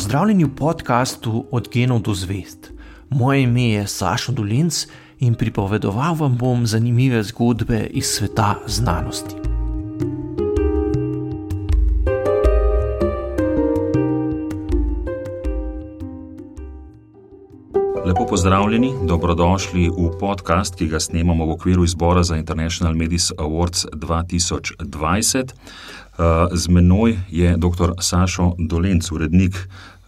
Pozdravljeni v podkastu Od genov do zvest. Moje ime je Sašo Dolinc in pripovedoval vam bom zanimive zgodbe iz sveta znanosti. Lepo pozdravljeni, dobrodošli v podcast, ki ga snemamo v okviru izbora za International Medicine Awards 2020. Eh, z menoj je dr. Sašo Dolenc, urednik.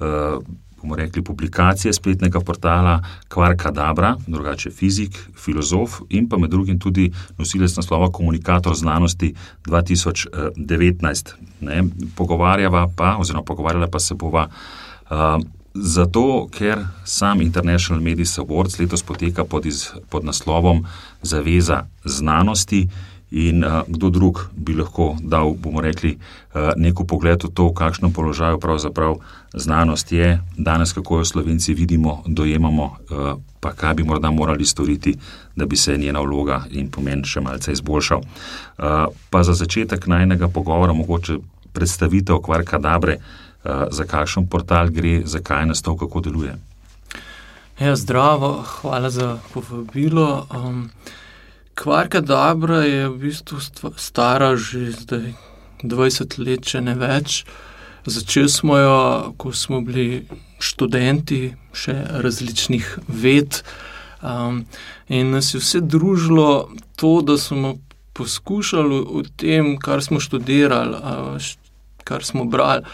Eh, bomo rekli, publikacije spletnega portala Kvarka Dabra, drugače fizik, filozof in pa med drugim tudi nosilec naslova Komunikator znanosti 2019. Ne, pogovarjava pa, oziroma pogovarjala pa se bova. Uh, zato, ker sam International Medicine Awards letos poteka pod, iz, pod naslovom Zaveza znanosti. In uh, kdo drug bi lahko dal, bomo rekli, uh, neko pogled v to, v kakšnem položaju pravzaprav znanost je danes, kako jo slovenci vidimo, dojemamo, uh, pa kaj bi morda morali storiti, da bi se njena vloga in pomen še malce izboljšal. Uh, pa za začetek najnega pogovora, mogoče predstavitev Kvarka Dabre, uh, za kakšen portal gre, zakaj je nastal, kako deluje. Ja, zdravo, hvala za povabilo. Um, Kvarka Dabra je v bistvu stara že zdaj 20 let, če ne več. Začeli smo jo, ko smo bili študenti še različnih ved. Um, in nas je vse družilo to, da smo poskušali v tem, kar smo študirali, kar smo brali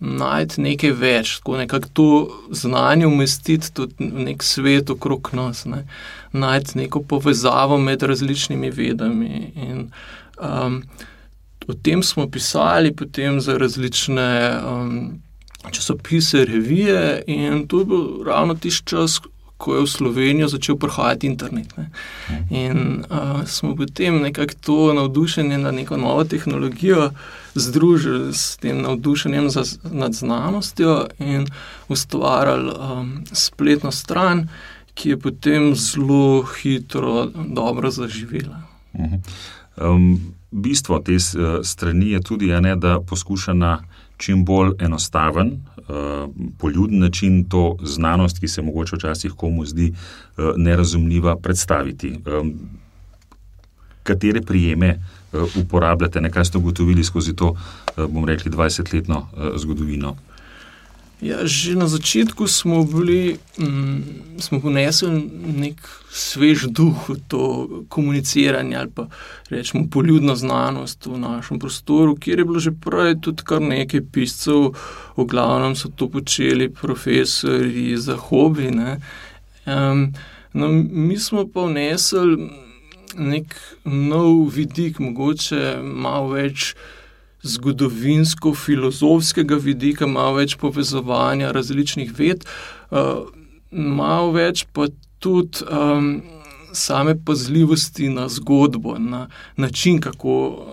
najti nekaj več, tako nekako to znanje umestiti tudi v nek svet okrog nas, ne. Najti neko povezavo med različnimi vedami. In, um, o tem smo pisali potem za različne um, časopise, revije, in to je bil ravno tisti čas. Ko je v Slovenijo začel prihajati internet. Ne. In uh, smo potem nekako to navdušenje na neko novo tehnologijo združili s tem navdušenjem za, nad znanostjo in ustvarjali um, spletno stran, ki je potem zelo hitro dobro zaživela. Um, bistvo te uh, strani je tudi, ne, da poskuša na čim bolj enostaven, uh, poljuden način to znanost, ki se mogoče včasih komu zdi uh, nerazumljiva, predstaviti. Um, katere prijeme uh, uporabljate, nekaj ste ugotovili skozi to, eh, bom rekel, 20-letno eh, zgodovino. Ja, že na začetku smo bili, mm, smo ponesli nek svež duh v to komuniciranje ali pa rečemo poljudno znanost v našem prostoru, kjer je bilo že prej tudi kar nekaj piscev, v glavnem so to počeli profesori za hobi. Um, no, mi smo pa vnesli nek nov vidik, mogoče malo več zgodovinsko-filozofskega vidika, malo več povezovanja različnih ved, uh, malo več pa tudi um, same pazljivosti na zgodbo, na način, kako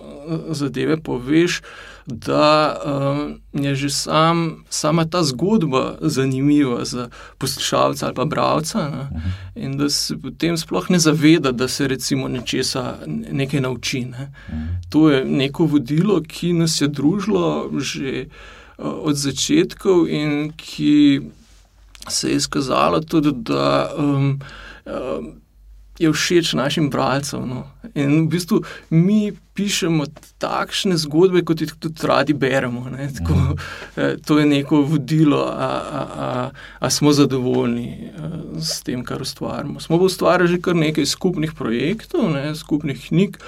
zadeve poveš da um, je že sam, sama ta zgodba zanimiva za poslušalca ali pa bralca, ne? Uh mhm. -huh. in da se potem sploh ne zaveda, da se recimo nečesa nekaj nauči. Ne? Uh mhm. -huh. To je neko vodilo, ki nas je družilo že uh, od začetkov in ki se je izkazalo tudi, da. Um, um, je všeč našim bralcem. No. In v bistvu mi pišemo takšne zgodbe, kot jih tudi radi beremo. Tako, mhm. eh, to je neko vodilo, a, a, a, a smo zadovoljni eh, s tem, kar ustvarjamo. Smo pa ustvarjali že kar nekaj skupnih projektov, ne, skupnih knjig.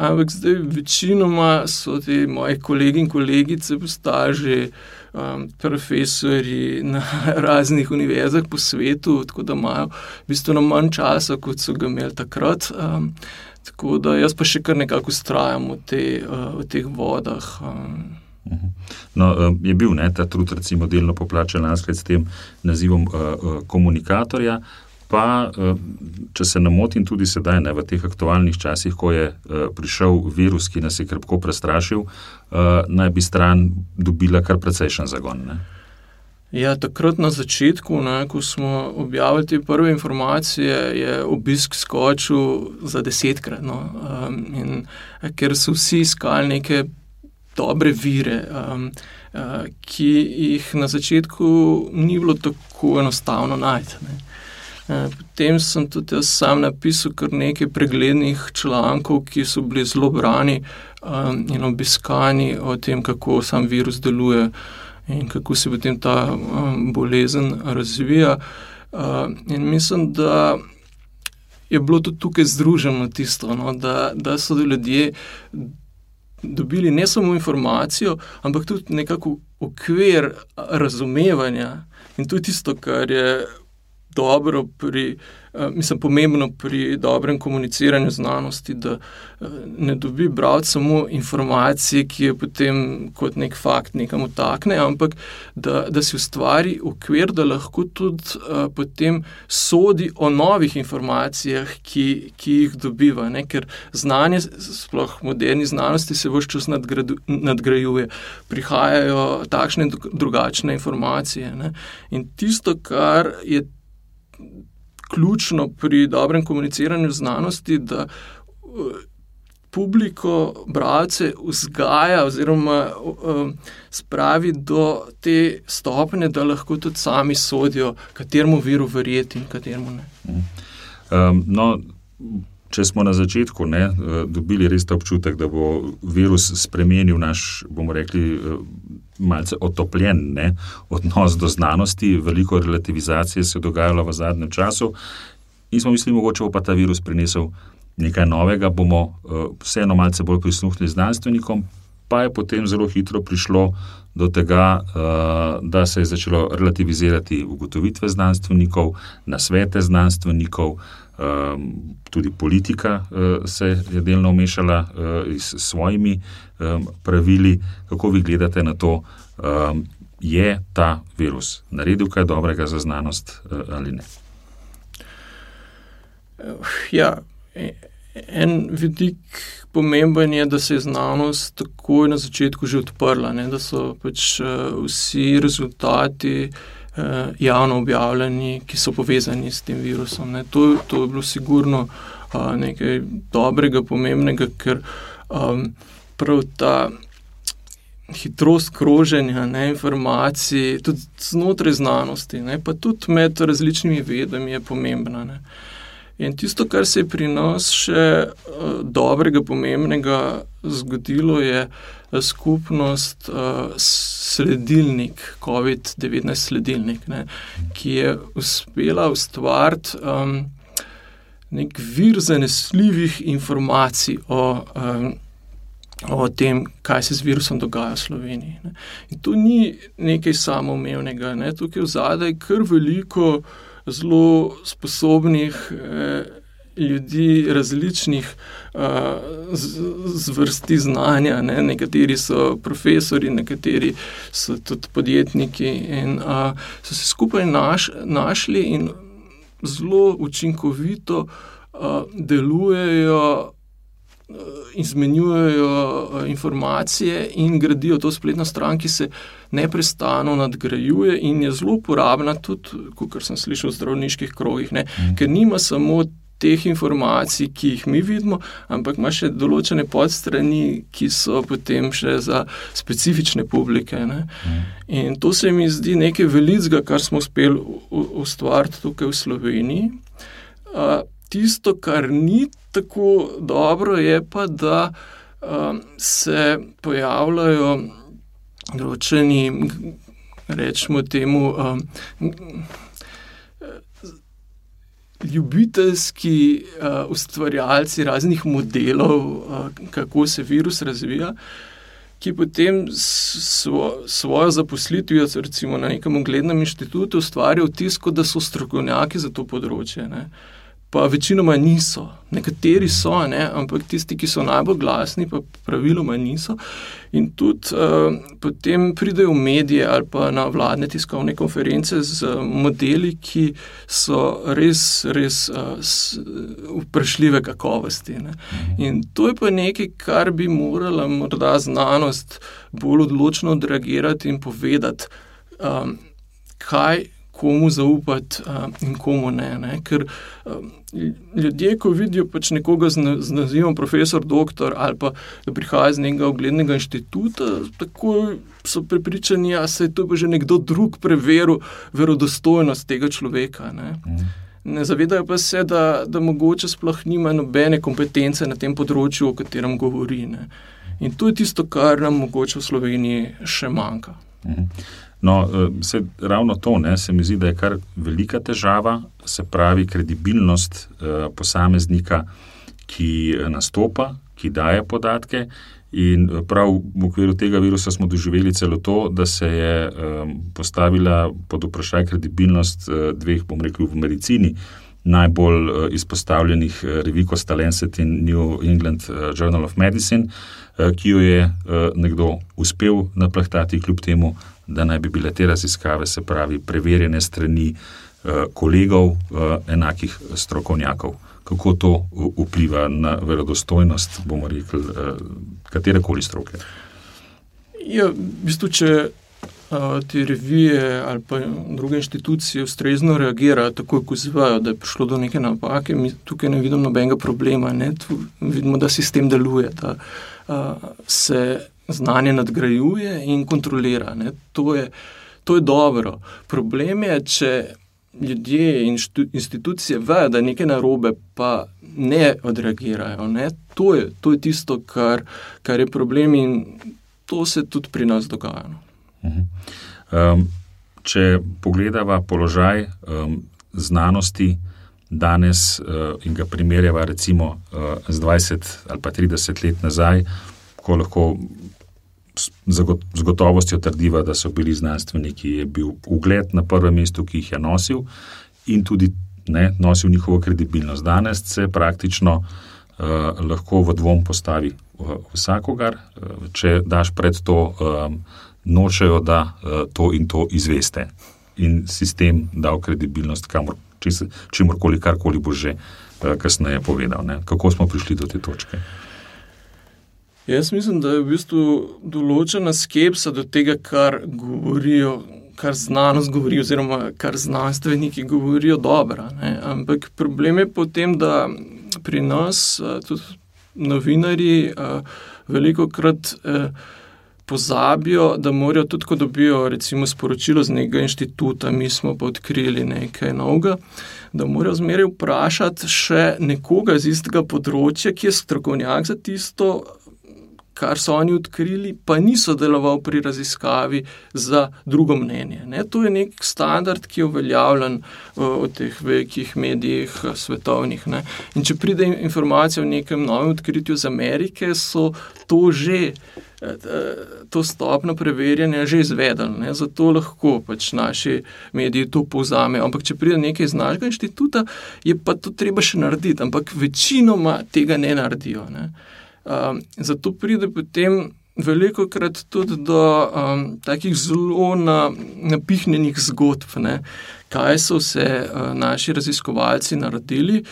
Ampak zdaj večinoma so ti moji kolegi in kolegice postali že um, profesori na raznih univerzah po svetu, tako da imajo bistveno manj časa, kot so ga imeli takrat. Um, tako da jaz pa še kar nekako ustrajam v, te, uh, v teh vodah. Um. No, um, je bil ne, ta trud, recimo, delno poplačen let s tem nazivom uh, uh, komunikatorja pa, eh, če se ne motim, tudi sedaj, ne, v teh aktualnih časih, ko je eh, prišel virus, ki nas je krpko prestrašil, eh, naj bi stran dobila kar precejšen zagon. Ne. Ja, takrat na začetku, ne, ko smo objavili te prve informacije, je obisk skočil za desetkrat. No, um, ker so vsi iskali neke dobre vire. Um, ki jih na začetku ni bilo tako enostavno najti. Ne. Potem sem tudi jaz sam napisal kar nekaj preglednih člankov, ki so bili zelo brani um, in obiskani o tem, kako sam virus deluje in kako se potem ta um, bolezen razvija. Uh, in mislim, da je bilo tudi tukaj združeno tisto, no, da, da so ljudje dobili ne samo informacijo, ampak tudi nekako okvir razumevanja. In to je tisto, kar je dobro pri, uh, mislim, pomembno pri dobrem komuniciranju znanosti, da uh, ne dobi brati samo informacije, ki je potem kot nek fakt nekam utakne, ampak da, da si ustvari okvir, da lahko tudi uh, potem sodi o novih informacijah, ki, ki jih dobiva. Ne? Ker znanje, sploh moderni znanosti, se vse čas nadgrajuje, prihajajo takšne drugačne informacije. Ne? In tisto, kar je ključno pri dobrem komuniciranju znanosti, da uh, publiko, bralce vzgaja oziroma uh, spravi do te stopnje, da lahko tudi sami sodijo, kateremu viru verjeti in kateremu ne. Um, no, če smo na začetku ne, uh, dobili res ta občutek, da bo virus spremenil naš, bomo rekli, malce otopljen ne, odnos do znanosti, veliko relativizacije se je dogajalo v zadnjem času, in smo mislili, mogoče bo pa ta virus prinesel nekaj novega, bomo uh, vseeno malce bolj prisluhnili znanstvenikom, pa je potem zelo hitro prišlo do tega, uh, da se je začelo relativizirati ugotovitve znanstvenikov, nasvete znanstvenikov. Um, tudi politika uh, se je delno umešala uh, s svojimi um, pravili. Kako vi gledate na to, um, je ta virus naredil kaj dobrega za znanost uh, ali ne? Ja, e, en vidik pomemben je, da se je znanost takoj na začetku že odprla, ne, da so pač uh, vsi rezultati uh, javno objavljeni, ki so povezani s tem virusom. To, to je bilo sigurno uh, nekaj dobrega, pomembnega, ker um, prav ta. Hitrost kroženja ne, informacij, tudi znotraj znanosti, ne, pa tudi med različnimi vedami, je pomembna. Ne. In tisto, kar se je pri nas še uh, dobrega, pomembnega zgodilo, je uh, skupnost uh, sledilnik, COVID-19 sledilnik, ne, ki je uspela ustvariti um, nek vir zanesljivih informacij o. Um, O tem, kaj se z virusom dogaja v Sloveniji. Ne. In to ni nekaj samoumevnega. Ne. Tukaj je v zadaj kar veliko zelo sposobnih eh, ljudi, različnih eh, zvrsti znanja. Ne? Nekateri so profesori, nekateri so tudi podjetniki in eh, so se skupaj naš, našli in zelo učinkovito eh, delujejo izmenjujejo eh, informacije in gradijo to spletno stran, ki se neustano nadgrajuje in je zelo uporabna, tudi, kot sem slišal v zdravniških krogih, ne, mm. ker nima samo. Teh informacij, ki jih mi vidimo, ampak ima še določene podstrani, ki so potem še za specifične publike. Mm. In to se mi zdi nekaj velikega, kar smo uspeli ustvariti tukaj v Sloveniji. Uh, tisto, kar ni tako dobro, je pa, da um, se pojavljajo določeni, rečemo temu, um, ljubiteljski uh, ustvarjalci raznih modelov, uh, kako se virus razvija. Ki potem svo, svojo zaposlitvijo, recimo na nekem uglednem inštitutu, ustvarjajo tisto, da so strokovnjaki za to področje. Ne. Pa večinoma niso, nekateri so, ne? ampak tisti, ki so najbolj glasni, pa praviloma niso. In tudi uh, potem pridejo v medije ali pa na vladne tiskovne konference z modeli, ki so res, res uh, vprašljive kakovosti. Ne? In to je pa nekaj, kar bi morala morda znanost bolj odločno odreagirati in povedati, um, kaj komu zaupati in komu ne. ne? Ker ljudje, ko vidijo pač nekoga z, nazivom profesor, doktor ali pa da prihaja iz nekega uglednega inštituta, tako so prepričani, da ja, se je to že nekdo drug preveril verodostojnost tega človeka. Ne? Mm. Ne zavedajo pa se, da, da mogoče sploh nima nobene kompetence na tem področju, o katerem govori. Ne. In to je tisto, kar nam mogoče v Sloveniji še manjka. Mhm. No, eh, se, ravno to ne, se mi zdi, da je kar velika težava, se pravi kredibilnost uh, posameznika, ki nastopa, ki daje podatke. In prav v okviru tega virusa smo doživeli celo to, da se je um, postavila pod vprašaj kredibilnost uh, dveh, bom rekel, v medicini najbolj uh, izpostavljenih uh, revij, kot sta Lancet in New England uh, Journal of Medicine. Eh, ki jo je eh, nekdo uspel naplahtati, kljub temu, da naj bi bile te raziskave, se pravi, preverjene strani eh, kolegov, enakih strokovnjakov. Kako to vpliva na verodostojnost, bomo rekli, katere koli stroke? Ja, v bistvu, če te revije ali pa druge inštitucije ustrezno reagirajo, tako kot zvajo, da je prišlo do neke napake, mi tukaj ne vidimo nobenega problema. Ne? Vidimo, da sistem deluje, da uh, se znanje nadgrajuje in kontrolira. To je, to je dobro. Problem je, če ljudje in institucije vejo, da je nekaj narobe, pa ne odreagirajo. Ne? To, je, to je tisto, kar, kar je problem in to se tudi pri nas dogaja. No. Um, če pogledamo položaj um, znanosti danes uh, in ga primerjava recimo uh, z 20 ali pa 30 let nazaj, ko lahko z gotovostjo trdiva, da so bili znanstveniki, je bil ugled na prvem mestu, ki jih je nosil in tudi ne, nosil njihovo kredibilnost. Danes se praktično uh, lahko v dvom postavi uh, vsakogar, uh, če daš pred to. Um, nočejo, da uh, to in to izveste. In sistem dal kredibilnost, kamor, čimorkoli, karkoli bo že uh, kasneje povedal. Ne? Kako smo prišli do te točke? Jaz mislim, da je v bistvu določena skepsa do tega, kar govorijo, kar znanost govori, oziroma kar znanstveniki govorijo, dobro. Ampak problem je potem, da pri nas, eh, tudi novinari, veliko krat pozabijo, da morajo tudi, ko dobijo recimo, sporočilo z nekega inštituta, mi smo pa odkrili nekaj novega, da morajo zmeraj vprašati še nekoga iz istega področja, ki je strokovnjak za tisto. Kar so oni odkrili, pa ni sodeloval pri raziskavi za drugo mnenje. Ne, to je nek standard, ki je uveljavljen v teh velikih medijih, svetovnih. Ne. In če pride informacija o nekem novem odkritju iz Amerike, so to že to stopno preverjanja že izvedli, zato lahko pač naši mediji to povzamejo. Ampak, če pride nekaj iz našega inštituta, je pa to treba še narediti, ampak večinoma tega ne naredijo. Ne. Um, zato pride potem veliko krat tudi do um, takih zelo na, napihnjenih zgodb, ne. kaj so vse uh, naši raziskovalci naredili.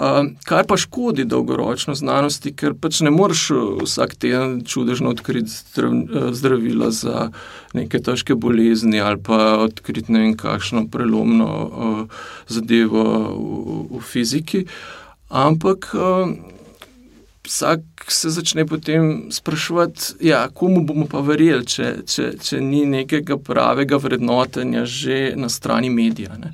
Ehm, kar pa škodi dolgoročno znanosti, ker pač ne moreš eh, vsak teden čudežno odkriti eh, zdravila za neke težke bolezni ali pa odkriti ne vem kakšno prelomno uh, zadevo v, v fiziki. Ampak uh, vsak se začne potem sprašovati, ja, komu bomo pa verjeli, če, če, če ni nekega pravega vrednotenja že na strani medija. Ne.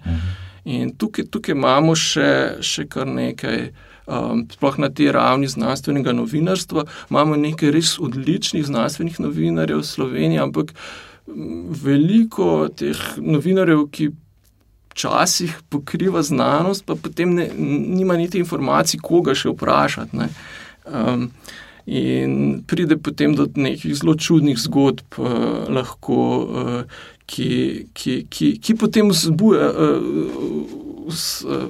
In tukaj, tukaj imamo še, še kar nekaj. Um, sploh na tej ravni znanstvenega novinarstva imamo nekaj res odličnih znanstvenih novinarjev v Sloveniji, ampak veliko teh novinarjev, ki včasih pokriva znanost, pa potem ne, nima niti informacij, koga še vprašati. Um, in pride potem do nekih zelo čudnih zgodb, uh, lahko, uh, ki, ki, ki, ki potem zbuja, uh, uh,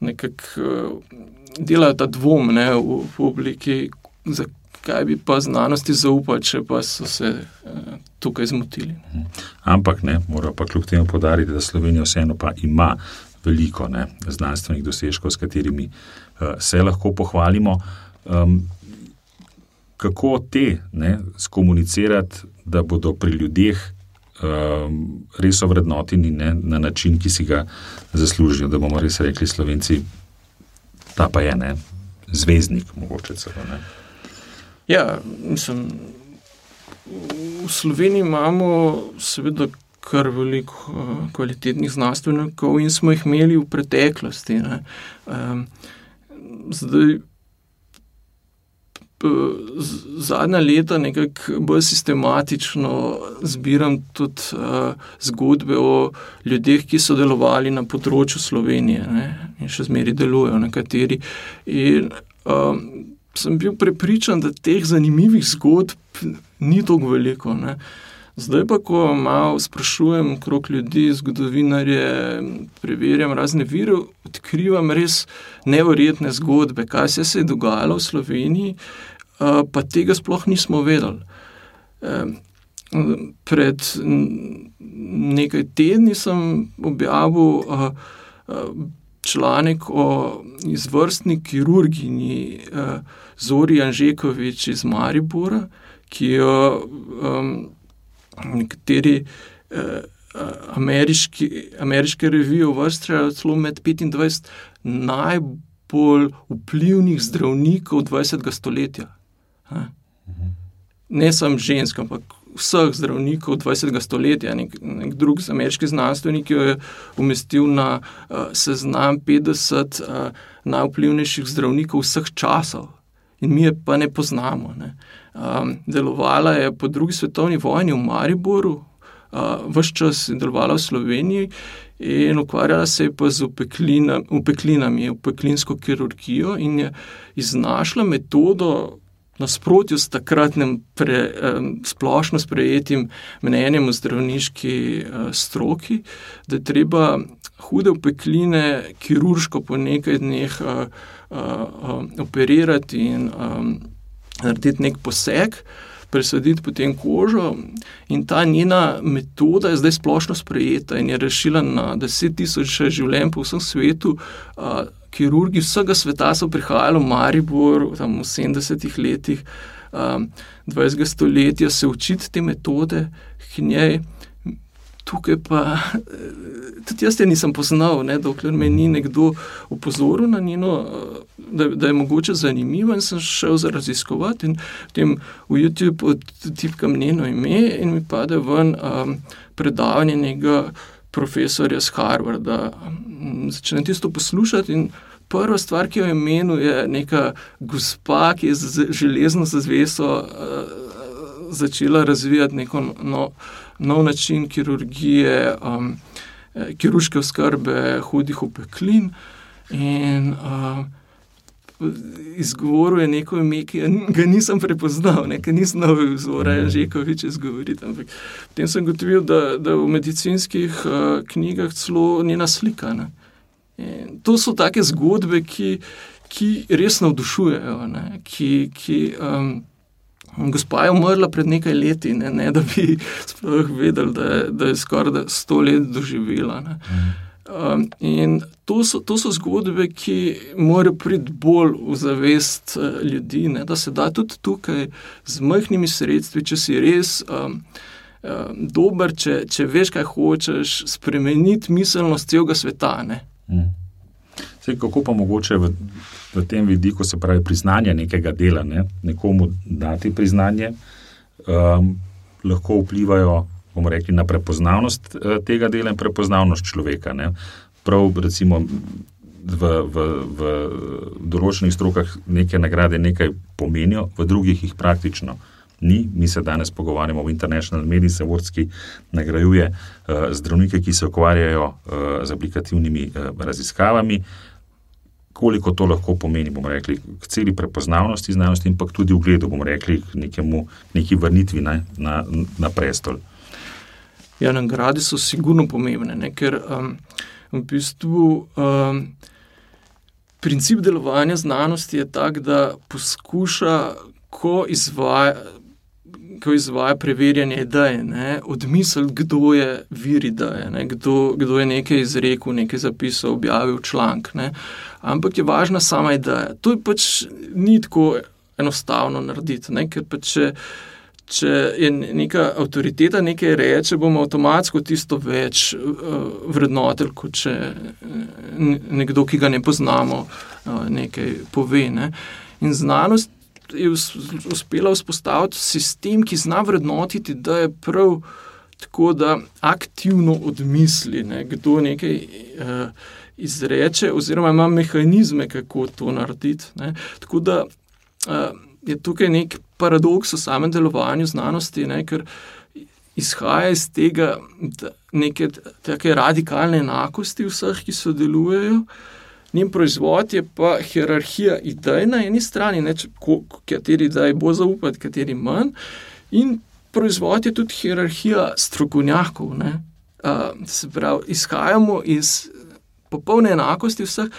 nekako uh, delajo ta dvom ne, v publiki, zakaj bi pa znanosti zaupali, če pa so se uh, tukaj zmotili. Mhm. Ampak ne, mora pa kljub temu podariti, da Slovenija vseeno pa ima veliko ne, znanstvenih dosežkov, s katerimi uh, se lahko pohvalimo. Um, kako te ne, skomunicirati, da bodo pri ljudeh res ovrednoteni ne, na način, ki si ga zaslužijo, da bomo res rekli Slovenci, ta pa je ne, zvezdnik, mogoče celo. Ne. Ja, mislim, v Sloveniji imamo seveda kar veliko uh, kvalitetnih znanstvenikov in smo jih imeli v preteklosti. Um, zdaj, zadnja leta nekako bolj sistematično zbiram tudi uh, zgodbe o ljudeh, ki so delovali na področju Slovenije ne, in še zmeraj delujejo nekateri. In, um, sem bil prepričan, da teh zanimivih zgodb ni tako veliko. Ne. Zdaj pa, ko malo sprašujem krok ljudi, zgodovinarje, preverjam razne vire, odkrivam res nevrjetne zgodbe, kaj se je dogajalo v Sloveniji, pa tega sploh nismo vedeli. Pred nekaj tedni sem objavil članek o izvrstni kirurginji Zori Anžekovič iz Maribora, ki jo nekateri eh, ameriški, ameriške revije uvrščajo celo med 25 najbolj vplivnih zdravnikov 20. stoletja. Ha? Ne samo žensk, ampak vseh zdravnikov 20. stoletja. Nek, nek drug ameriški znanstvenik je umestil na uh, seznam 50 uh, najvplivnejših zdravnikov vseh časov. In mi je pa ne poznamo. Ne? Um, delovala je po drugi svetovni vojni v Mariboru, uh, vse čas je delovala v Sloveniji in ukvarjala se je pa z upeklinami, upeklinsko kirurgijo in je iznašla metodo. Nasprotju s takratnim pre, eh, splošno sprejetim mnenjem o zdravniški eh, stroki, da je treba hude upekline, kirurško po nekaj dneh eh, eh, operirati in eh, narediti nek poseg, presaditi potem kožo. In ta njena metoda je zdaj splošno sprejeta in je rešila na deset tisoč življenj po vsem svetu. Uh, kirurgi vsega sveta so prihajali v Maribor v 70-ih letih um, 20. stoletja se učiti te metode, ki njej. Tukaj pa tudi jaz je nisem poznal, ne, dokler me ni nekdo upozoril na njeno da, da je mogoče zanimivo, in sem šel za raziskovati. In potem v YouTube odtipkam njeno ime in mi pade ven um, predavanje njega profesorja z Harvarda. Um, začnem tisto poslušati in. Prva stvar, ki jo je menil, je neka gospa, ki je z železno zvezo uh, začela razvijati neko no, nov način kirurgije, um, kirurške oskrbe hudih opeklin. In uh, izgovoril je neko ime, ki ga nisem prepoznal, nekaj nisem znal izvora, že ko več izgovoriti. Ampak potem sem gotovil, da, da v medicinskih uh, knjigah celo njena slika. To so take zgodbe, ki, ki res navdušujejo. Ki, ki, um, gospa je umrla pred nekaj leti, ne, ne da bi sploh vedeli, da, da je skoraj sto let doživela. Ne. Um, in to so, to so zgodbe, ki morajo priti bolj v zavest uh, ljudi, ne? da se da tudi tukaj z majhnimi sredstvi, če si res um, um, dober, če, če veš, kaj hočeš, spremeniti miselnost celega sveta. Mm. Sej, kako pa mogoče v, v tem vidiku, se pravi, priznanje nekega dela, ne? nekomu dati priznanje, um, lahko vplivajo rekli, na prepoznavnost eh, tega dela in prepoznavnost človeka. Ne. Prav, recimo, v, v, v določenih strokah neke nagrade nekaj pomenijo, v drugih jih praktično ni. Mi se danes pogovarjamo o International Medicine Awards, ki nagrajuje uh, zdravnike, ki se ukvarjajo uh, z aplikativnimi uh, raziskavami. Koliko to lahko pomeni, bomo rekli, k celi prepoznavnosti znanosti, in pa tudi v gledu, bomo rekli, k nekemu, neki vrnitvi na, na, na prestol. Ja, nagrade so sigurno pomembne, ne? ker um, v bistvu um, princip delovanja znanosti je tak, da poskuša, ko izvaja. Ko izvaja preverjanje ideje, odmisliti, kdo je vir ideje, kdo, kdo je nekaj izrekel, nekaj zapisal, objavil članek. Ampak je važna sama ideja. To pač ni tako enostavno narediti, ne? ker pa če če je neka avtoriteta nekaj reče, bomo avtomatsko tisto več uh, vrednotili, kot če nekdo, ki ga ne poznamo, uh, nekaj pove. Ne. In znanost je uspela vzpostaviti sistem, ki zna vrednotiti, da je prav tako, da aktivno odmisli, ne, kdo nekaj. Uh, Izreče, oziroma ima mehanizme, kako to narediti. Ne. Tako da uh, je tukaj nek paradoks v samem delovanju znanosti, ne, ker izhaja iz tega neke take radikalne enakosti vseh, ki sodelujejo. Njen proizvod je pa hierarhija idej na eni strani, ne, če, kateri idej bo zaupati, kateri manj. In proizvod je tudi hierarhija strokovnjakov. Uh, se pravi, izhajamo iz popolne enakosti vseh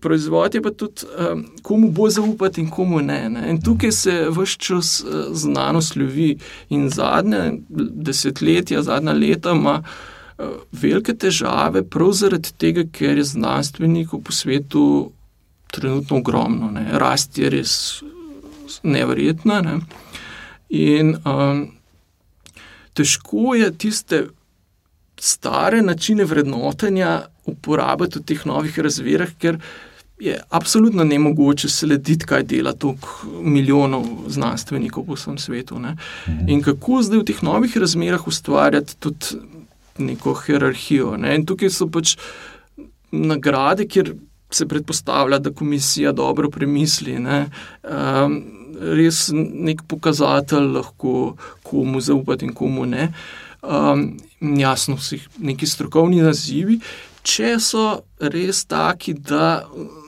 proizvod je pa tudi, um, komu bo zaupati in komu ne. ne. In tukaj se vse čas uh, znanost ljubi in zadnje desetletja, zadnja leta ima uh, velike težave, prav zaradi tega, ker je znanstvenikov po svetu trenutno ogromno. Ne. Rast je res nevrjetna. Ne. In um, težko je tiste stare načine vrednotenja uporabiti v teh novih razmerah, ker je absolutno ne mogoče slediti, kaj dela toliko milijonov znanstvenikov po vsem svetu. Ne? Mhm. In kako zdaj v teh novih razmerah ustvarjati tudi neko hierarhijo. Ne? In tukaj so pač nagrade, kjer se predpostavlja, da komisija dobro premisli. Ne? Um, res nek pokazatelj, lahko komu zaupati in komu ne. Um, jasno, so neki strokovni nazivi, če so res taki, da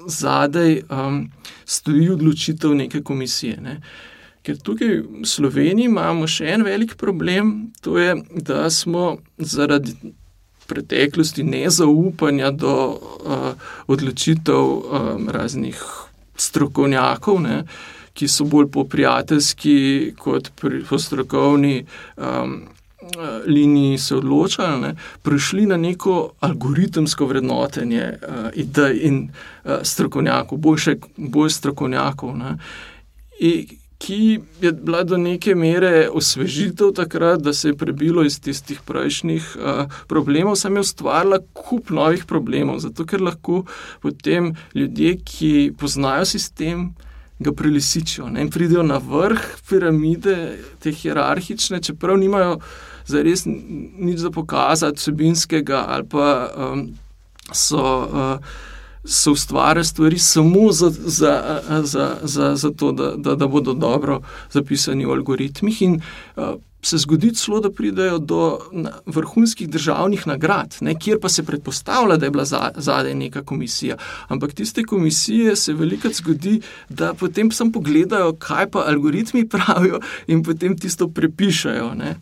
zadaj um, stoji odločitev neke komisije. Ne. Ker tukaj v Sloveniji imamo še en velik problem, to je, da smo zaradi preteklosti nezaupanja do uh, odločitev um, raznih strokovnjakov, ne, ki so bolj po prijateljski kot po strokovni. Um, liniji se odločali, ne, prišli na neko algoritemsko vrednotenje uh, idej in uh, strokovnjakov, boljše, bolj strokovnjakov, ne, in, ki je bila do neke mere osvežitev takrat, da se je prebilo iz tistih prejšnjih uh, problemov, sem je ustvarila kup novih problemov, zato ker lahko potem ljudje, ki poznajo sistem, ga prelisičijo ne, in pridejo na vrh piramide, te hierarhične, čeprav nimajo za res nič za pokazati, vsebinskega ali pa um, so. Uh, So ustvarjali stvari samo za, za, za, za, za to, da, da, da bodo dobro zapisani v algoritmih, in uh, se zgodi celo, da pridejo do vrhunskih državnih nagrad, ne, kjer pa se predpostavlja, da je bila zadaj neka komisija. Ampak tiste komisije se veliko zgodi, da potem samo pogledajo, kaj pa algoritmi pravijo, in potem tisto prepišajo. Ne.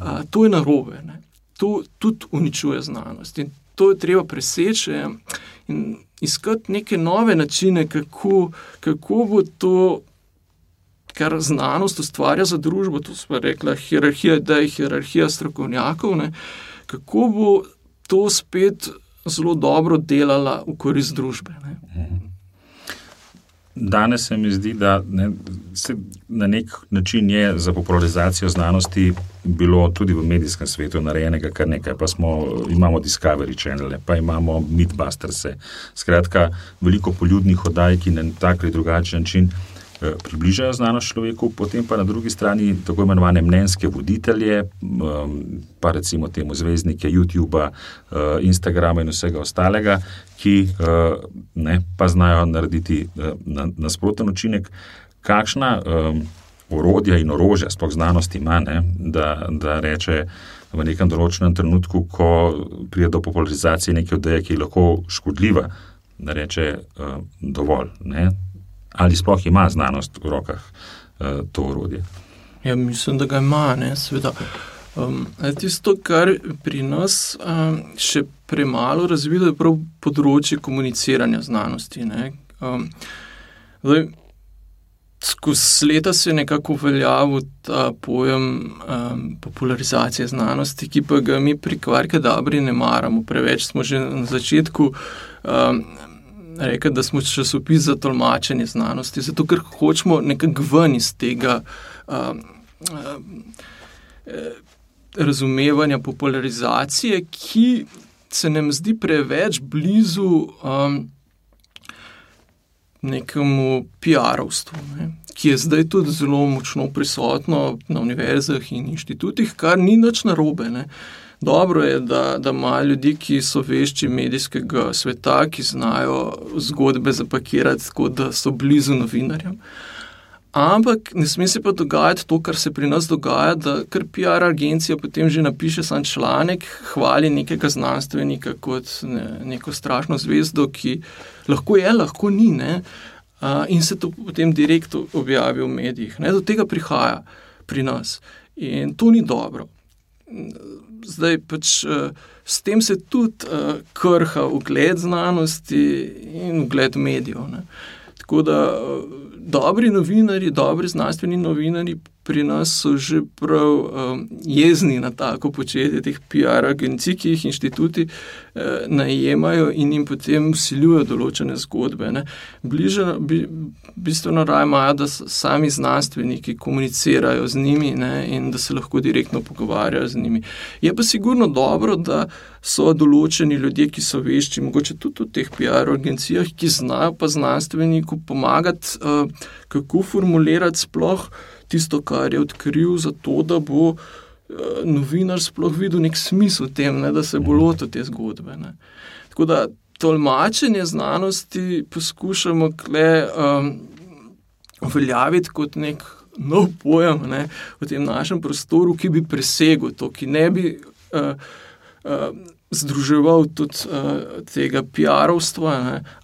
A, to je narobe, ne. to tudi uničuje znanost. In to je treba preseči in iskati neke nove načine, kako, kako bo to kar znanost ustvarja za družbo, to smo rekli, hierarhija, je hierarhija strokovnjakov, ne, kako bo to spet zelo dobro delala v korist družbe. Ne. Danes se mi zdi, da ne, se na nek način je za popularizacijo znanosti bilo tudi v medijskem svetu narejenega kar nekaj. Pa smo, imamo Discovery Channel, pa imamo Mythbusters. Skratka, veliko poljudnih oddaj, ki na tak ali drugačen način približajo znanost človeku, potem pa na drugi strani tako imenovane mnenjske voditelje, pa recimo temu zvezdnike YouTube, eh, Instagrama in vsega ostalega, ki eh, ne, pa znajo narediti nasproten učinek. Kakšna orodja in orožja sploh znanost ima, ne, da, da reče. V nekem določenem trenutku, ko pride do popularizacije neke odeje, ki je lahko škodljiva, da reče, uh, dovolj, ne? Ali sploh ima znanost v rokah uh, to urodje? Ja, mislim, da ga ima, ne, seveda. Um, tisto, kar pri nas um, še premalo razvilo, je prav področje komuniciranja znanosti. Um, zdaj, skozi leta se je nekako uveljavil ta pojem um, popularizacije znanosti, ki pa ga mi pri kvarke dobri ne maramo. Preveč smo že na začetku. Um, rekel, da smo časopis za tolmačenje znanosti, zato ker hočemo nekako ven iz tega um, razumevanja popularizacije, ki se nam zdi preveč blizu um, nekemu PR-ovstvu, ne, ki je zdaj tudi zelo močno prisotno na univerzah in inštitutih, kar ni nič narobe. Ne. Dobro je, da, da imajo ljudi, ki so vešči medijskega sveta, ki znajo zgodbe zapakirati tako, da so blizu novinarjem. Ampak ne sme se pa dogajati to, kar se pri nas dogaja, da kar PR agencija potem že napiše sam članek, hvali nekega znanstvenika kot ne, neko strašno zvezdo, ki lahko je, lahko ni. Ne? In se to potem direktno objavi v medijih. Ne? Do tega prihaja pri nas. In to ni dobro zdaj pač uh, s tem se tudi uh, krha ugled znanosti in ugled medijev. Ne. Tako da uh, dobri novinari, dobri znanstveni novinari pri nas so že prav um, jezni na tako početje teh PR agencij, ki jih inštituti eh, najemajo in jim potem usiljujejo določene zgodbe. Ne. Bliže, bi, bistveno raje imajo, da sami znanstveniki komunicirajo z njimi ne, in da se lahko direktno pogovarjajo z njimi. Je pa sigurno dobro, da so določeni ljudje, ki so vešči, mogoče tudi v teh PR agencijah, ki znajo pa znanstveniku pomagati, uh, kako formulirati sploh tisto, kar je odkril, zato da bo uh, novinar sploh videl nek smisel v tem, ne, da se bo lotil te zgodbe. Ne. Tako da tolmačenje znanosti poskušamo kle, um, uveljaviti kot nek nov pojem ne, v tem našem prostoru, ki bi presegel to, ki ne bi. Uh, uh, Združeval tudi uh, tega PR-ovstva,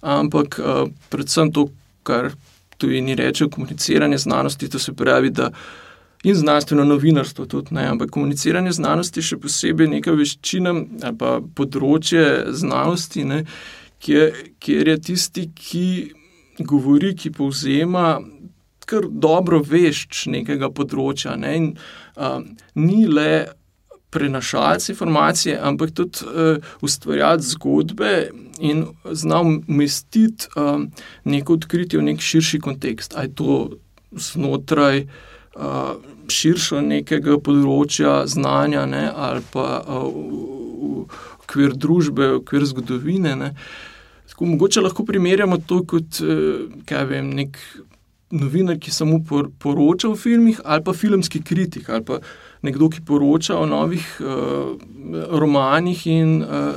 ampak uh, predvsem to, kar tujini rečejo, komuniciranje znanosti, to se pravi, da in znanstveno novinarstvo tudi ne, ampak komuniciranje znanosti še posebej neka veščina ali pa področje znanosti, ne, kjer, kjer je tisti, ki govori, ki povzema. Ker dobro veš nekega področja, ne? in um, ni le prenašalec informacije, ampak tudi uh, ustvarjati zgodbe in znal umestiti uh, neko odkritje v nek širši kontekst. Ali je to znotraj uh, širšega nekega področja znanja, ne? ali pa uh, v okvir družbe, v okvir zgodovine. Ne? Tako, mogoče lahko primerjamo to kot vem, nek novinar, ki samo poroča o filmih, ali pa filmski kritik. Ali pa, nekdo, ki poroča o novih uh, romanih in uh,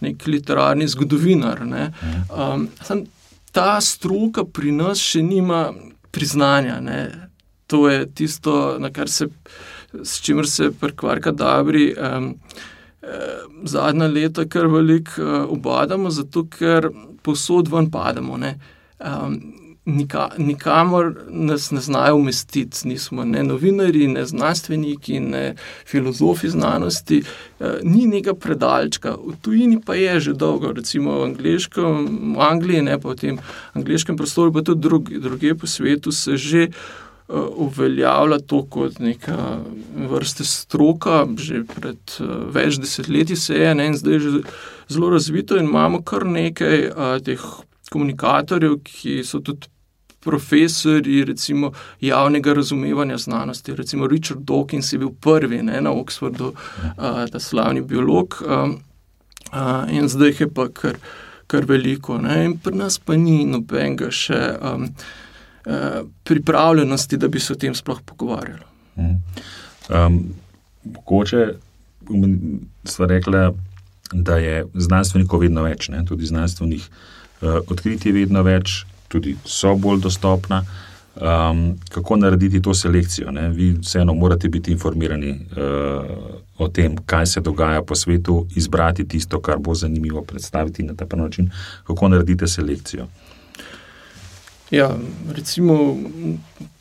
nek literarni zgodovinar. Ne. Um, sam, ta stroka pri nas še nima priznanja. Ne. To je tisto, se, s čimer se prekvarka dobri. Um, Zadnja leta kar veliko uh, obadamo, zato ker posod ven pademo. Um, nika, nikamor nas ne znajo umestiti. Nismo ne novinari, ne znanstveniki, ne filozofi znanosti, e, ni nekaj predalčka. V tujini pa je že dolgo, recimo v, v Angliji, ne pa v tem angliškem prostoru, pa tudi drugi, druge po svetu se že. E, uveljavlja to kot neka vrsta stroka, že pred uh, več desetletji se je, ne, in zdaj je že zelo razvito, in imamo kar nekaj uh, teh komunikatorjev, ki so tudi profesori recimo, javnega razumevanja znanosti. Recimo Richard Dawkins je bil prvi ne, na Oxfordu, a, ta slavni biolog, a, a, in zdaj je pa kar, kar veliko. Ne, in pri nas pa ni nobenega še a, a, pripravljenosti, da bi se o tem sploh pogovarjali. Um, mogoče smo rekli, da je znanstvenikov vedno več, ne? tudi znanstvenih uh, odkritij je vedno več, tudi so bolj dostopna. Um, kako narediti to selekcijo? Ne? Vi vseeno morate biti informirani uh, o tem, kaj se dogaja po svetu, izbrati tisto, kar bo zanimivo predstaviti na ta način. Kako naredite selekcijo? Ja, recimo,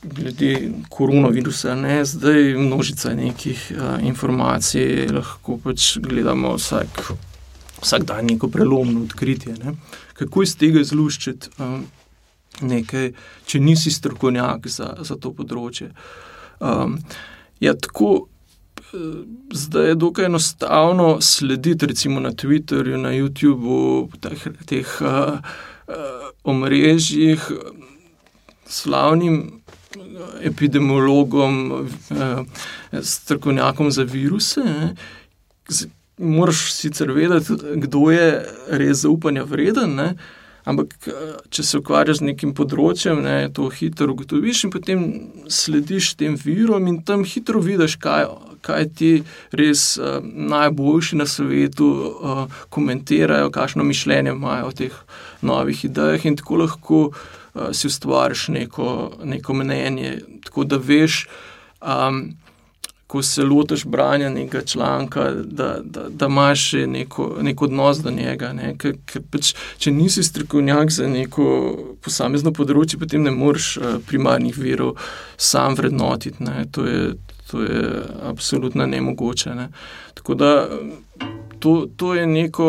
glede koronavirusa, ne, zdaj množica nekih uh, informacij, lahko pač gledamo vsak, vsak dan neko prelomno odkritje. Ne. Kako iz tega izluščiti? Uh, nekaj, če nisi strokovnjak za, za to področje. Um, ja, tako, eh, zdaj je dokaj enostavno slediti, recimo na Twitterju, na YouTubu, teh, teh uh, uh, omrežjih, slavnim epidemiologom, strokovnjakom za viruse. Ne. Moraš sicer vedeti, kdo je res zaupanja vreden, ne. Ampak če se ukvarjaš z nekim področjem, ne, to hitro ugotoviš in potem slediš tem virom in tam hitro vidiš, kaj, kaj ti res uh, najboljši na svetu uh, komentirajo, kakšno mišljenje imajo o teh novih idejah in tako lahko uh, si ustvariš neko, neko mnenje, tako da veš. Um, ko se lotiš branja nekega članka, da, da, da imaš neko, neko odnos do njega. Ne? Ker, ker pač, če nisi strokovnjak za neko posamezno področje, potem ne moreš uh, primarnih virov sam vrednotiti. Ne? To je. To je absolutno nemogoče. Ne. Tako da to, to je neko,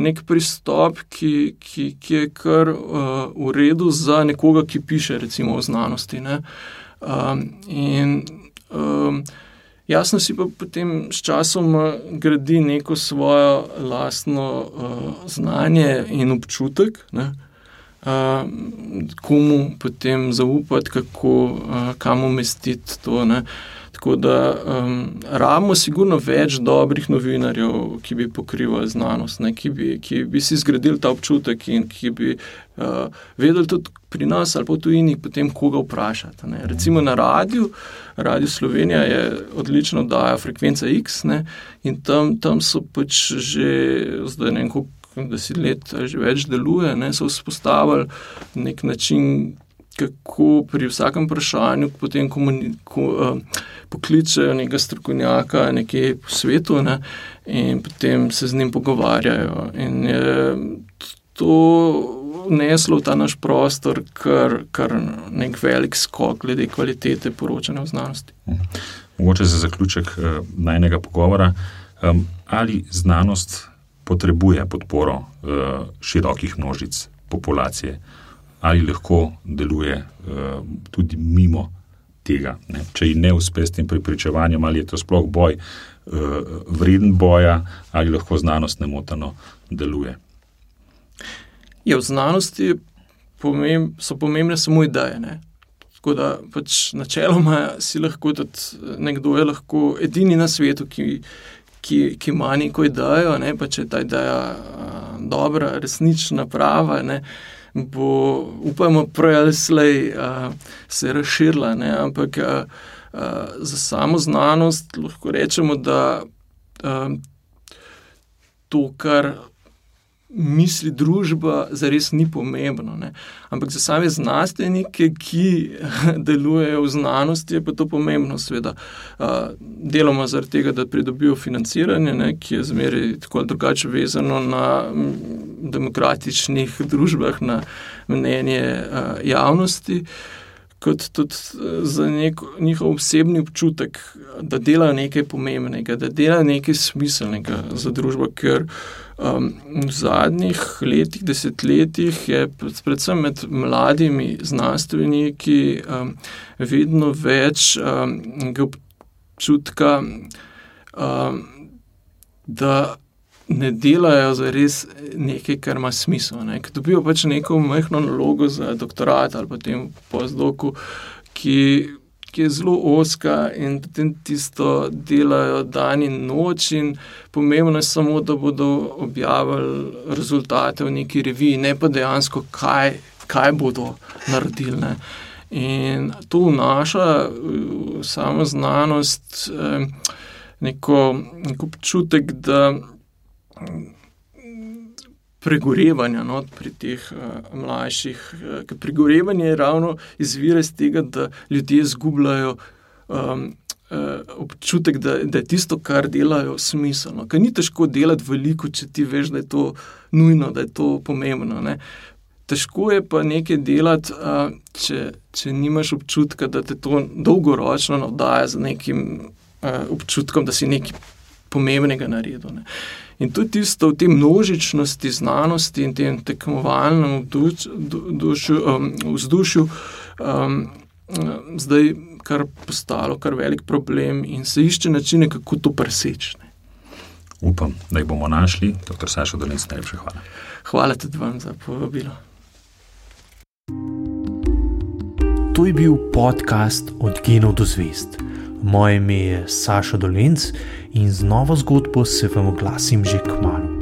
nek pristop, ki, ki, ki je kar uh, v redu za nekoga, ki piše, recimo, o znanosti. Um, in Um, jasno si pa potem s časom gradi neko svojo lastno uh, znanje in občutek, ne, uh, komu potem zaupati, kako, uh, kam umestiti to. Ne. Tako da um, rabimo sigurno več dobrih novinarjev, ki bi pokrivali znanost, ne, ki, bi, ki bi si zgradili ta občutek in ki bi uh, vedeli tudi pri nas ali pa v tujini, potem koga vprašati. Ne. Recimo na radiju, Radio Slovenija je odlično daja frekvenca X ne, in tam, tam so pač že zdaj ne vem, koliko deset let že več deluje, ne, so vzpostavili nek način kako pri vsakem vprašanju potem komuniko, uh, pokličejo nekega strokovnjaka nekje po svetu ne, in potem se z njim pogovarjajo. In je to vneslo v ta naš prostor kar, kar nek velik skok glede kvalitete poročanja v znanosti. Mogoče za zaključek uh, najnega pogovora, um, ali znanost potrebuje podporo uh, širokih množic populacije ali lahko deluje uh, tudi mimo tega. Ne? Če ji ne uspe s tem pripričevanjem, ali je to sploh boj, uh, vreden boja, ali lahko znanost nemoteno deluje. Je, v znanosti pomemb, so pomembne samo ideje. Ne? Tako da pač načeloma si lahko tudi nekdo, je lahko edini na svetu, ki, ki, ki ima neko idejo, ne? pa če je ta ideja uh, dobra, resnična, prava. Ne? Bo, upajmo, prej ali slej uh, se razširila. Ne? Ampak uh, uh, za samo znanost lahko rečemo, da uh, to, kar misli družba, zares ni pomembno. Ne? Ampak za same znanstvenike, ki delujejo v znanosti, je pa to pomembno, seveda, deloma zaradi tega, da pridobijo financiranje, ne, ki je zmeraj tako ali drugače vezano na demokratičnih družbah, na mnenje javnosti. Kot tudi za nek, njihov osebni občutek, da delajo nekaj pomembnega, da delajo nekaj smiselnega za družbo, ker uh, Um, v zadnjih letih, desetletjih je predvsem med mladimi znanstveniki um, vedno več um, občutka, um, da ne delajo za res nekaj, kar ima smisel. Ne. Ker dobijo pač neko majhno nalogo za doktorat ali pa tem pozdoku, ki ki je zelo oska in potem tisto delajo dan in noč. In pomembno je samo, da bodo objavili rezultate v neki reviji, ne pa dejansko, kaj, kaj bodo naredili. Ne. In to vnaša v samo znanost eh, neko, neko občutek, da pregorevanja no, pri teh uh, mlajših. Uh, pregorevanje je ravno izvira iz tega, da ljudje izgubljajo um, uh, občutek, da, da je tisto, kar delajo, smiselno. Ker ni težko delati veliko, če ti veš, da je to nujno, da je to pomembno. Ne. Težko je pa nekaj delati, uh, če, če nimaš občutka, da te to dolgoročno navdaja z nekim uh, občutkom, da si nekaj pomembnega naredil. Ne. In tudi tisto v tej množičnosti znanosti in tem tekmovalnem um, vzdušju, um, zdaj kar postalo kar velik problem in se išče načine, kako to preseči. Upam, da jih bomo našli. Doktor Saša Dolin, najlepša hvala. Hvala tudi vam za povabilo. To je bil podcast Od genov do zvest. Moje ime je Saša Dolenc in z novo zgodbo se vam oglasim že k malu.